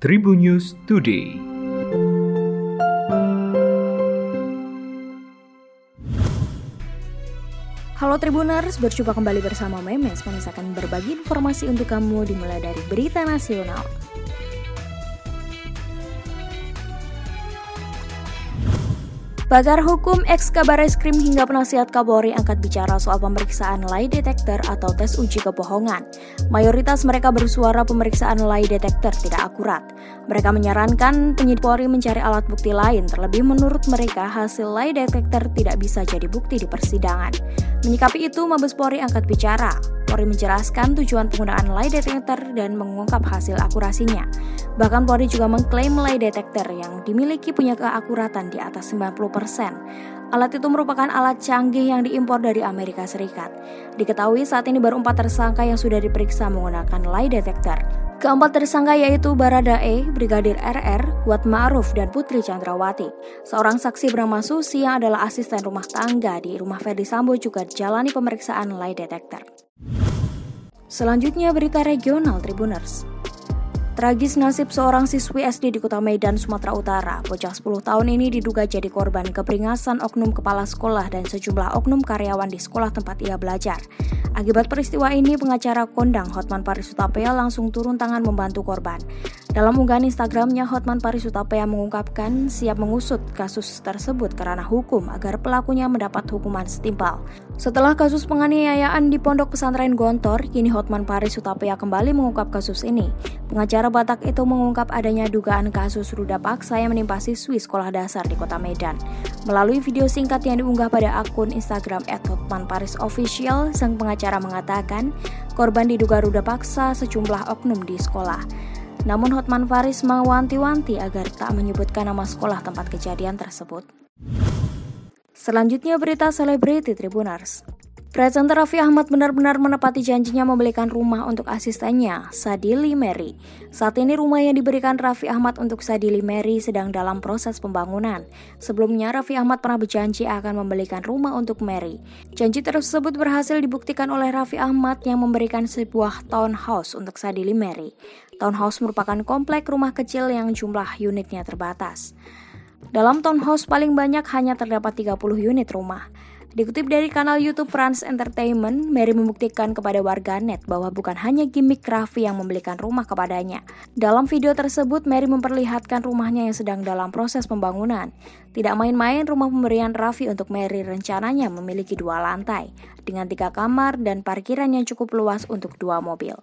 Tribun News Today. Halo Tribuners, berjumpa kembali bersama Memes mengisahkan berbagi informasi untuk kamu dimulai dari berita nasional. Pakar hukum ex kabar eskrim hingga penasihat Kapolri angkat bicara soal pemeriksaan lie detector atau tes uji kebohongan. Mayoritas mereka bersuara pemeriksaan lie detector tidak akurat. Mereka menyarankan penyidik Polri mencari alat bukti lain, terlebih menurut mereka hasil lie detector tidak bisa jadi bukti di persidangan. Menyikapi itu, Mabes Polri angkat bicara. Polri menjelaskan tujuan penggunaan lie detector dan mengungkap hasil akurasinya. Bahkan Polri juga mengklaim lie detector yang dimiliki punya keakuratan di atas 90%. Alat itu merupakan alat canggih yang diimpor dari Amerika Serikat. Diketahui saat ini baru empat tersangka yang sudah diperiksa menggunakan lie detector. Keempat tersangka yaitu Barada E, Brigadir RR, Kuat Ma'ruf, dan Putri Chandrawati. Seorang saksi bernama Susi yang adalah asisten rumah tangga di rumah Ferdi Sambo juga jalani pemeriksaan lie detector. Selanjutnya berita regional Tribuners. Tragis nasib seorang siswi SD di kota Medan, Sumatera Utara. Bocah 10 tahun ini diduga jadi korban keperingasan oknum kepala sekolah dan sejumlah oknum karyawan di sekolah tempat ia belajar. Akibat peristiwa ini, pengacara kondang Hotman Paris Utapea langsung turun tangan membantu korban. Dalam unggahan Instagramnya, Hotman Paris Utapea mengungkapkan siap mengusut kasus tersebut karena hukum agar pelakunya mendapat hukuman setimpal. Setelah kasus penganiayaan di Pondok Pesantren Gontor, kini Hotman Paris Utapea kembali mengungkap kasus ini. Pengacara Batak itu mengungkap adanya dugaan kasus ruda paksa yang menimpa siswi sekolah dasar di kota Medan. Melalui video singkat yang diunggah pada akun Instagram @hotmanparisofficial, sang pengacara mengatakan korban diduga ruda paksa sejumlah oknum di sekolah. Namun Hotman Faris mewanti-wanti agar tak menyebutkan nama sekolah tempat kejadian tersebut. Selanjutnya berita selebriti Tribuners. Presenter Raffi Ahmad benar-benar menepati janjinya membelikan rumah untuk asistennya, Sadili Mary. Saat ini rumah yang diberikan Raffi Ahmad untuk Sadili Mary sedang dalam proses pembangunan. Sebelumnya, Raffi Ahmad pernah berjanji akan membelikan rumah untuk Mary. Janji tersebut berhasil dibuktikan oleh Raffi Ahmad yang memberikan sebuah townhouse untuk Sadili Mary. Townhouse merupakan komplek rumah kecil yang jumlah unitnya terbatas. Dalam townhouse paling banyak hanya terdapat 30 unit rumah. Dikutip dari kanal YouTube Trans Entertainment, Mary membuktikan kepada warganet bahwa bukan hanya gimmick Raffi yang membelikan rumah kepadanya. Dalam video tersebut, Mary memperlihatkan rumahnya yang sedang dalam proses pembangunan. Tidak main-main, rumah pemberian Raffi untuk Mary rencananya memiliki dua lantai, dengan tiga kamar dan parkiran yang cukup luas untuk dua mobil.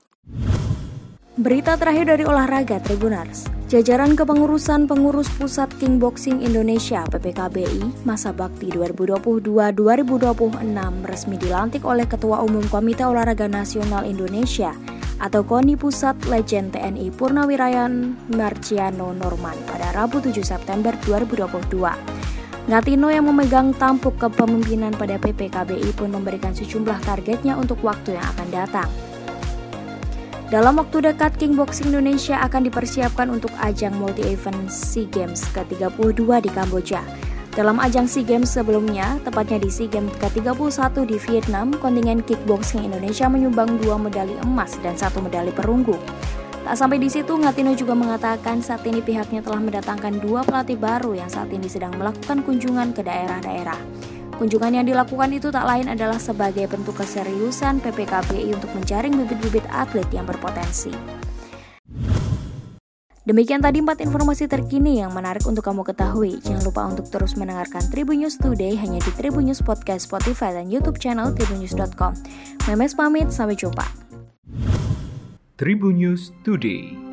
Berita terakhir dari olahraga Tribunars. Jajaran kepengurusan pengurus Pusat Kickboxing Indonesia PPKBI masa bakti 2022-2026 resmi dilantik oleh Ketua Umum Komite Olahraga Nasional Indonesia atau KONI Pusat Legend TNI Purnawirayan Marciano Norman pada Rabu 7 September 2022. Ngatino yang memegang tampuk kepemimpinan pada PPKBI pun memberikan sejumlah targetnya untuk waktu yang akan datang. Dalam waktu dekat, Kickboxing Indonesia akan dipersiapkan untuk ajang multi-event SEA Games ke-32 di Kamboja. Dalam ajang SEA Games sebelumnya, tepatnya di SEA Games ke-31 di Vietnam, kontingen kickboxing Indonesia menyumbang dua medali emas dan satu medali perunggu. Tak sampai di situ, Ngatino juga mengatakan saat ini pihaknya telah mendatangkan dua pelatih baru yang saat ini sedang melakukan kunjungan ke daerah-daerah. Kunjungan yang dilakukan itu tak lain adalah sebagai bentuk keseriusan PPKBI untuk menjaring bibit-bibit atlet yang berpotensi. Demikian tadi empat informasi terkini yang menarik untuk kamu ketahui. Jangan lupa untuk terus mendengarkan Tribun News Today hanya di Tribun News Podcast, Spotify, dan YouTube channel tribunnews.com. Memes pamit, sampai jumpa. Tribun News Today.